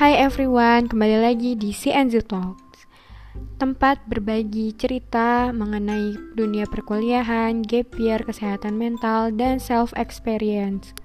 Hai everyone, kembali lagi di CNZ Talks. Tempat berbagi cerita mengenai dunia perkuliahan, gap year, kesehatan mental, dan self-experience.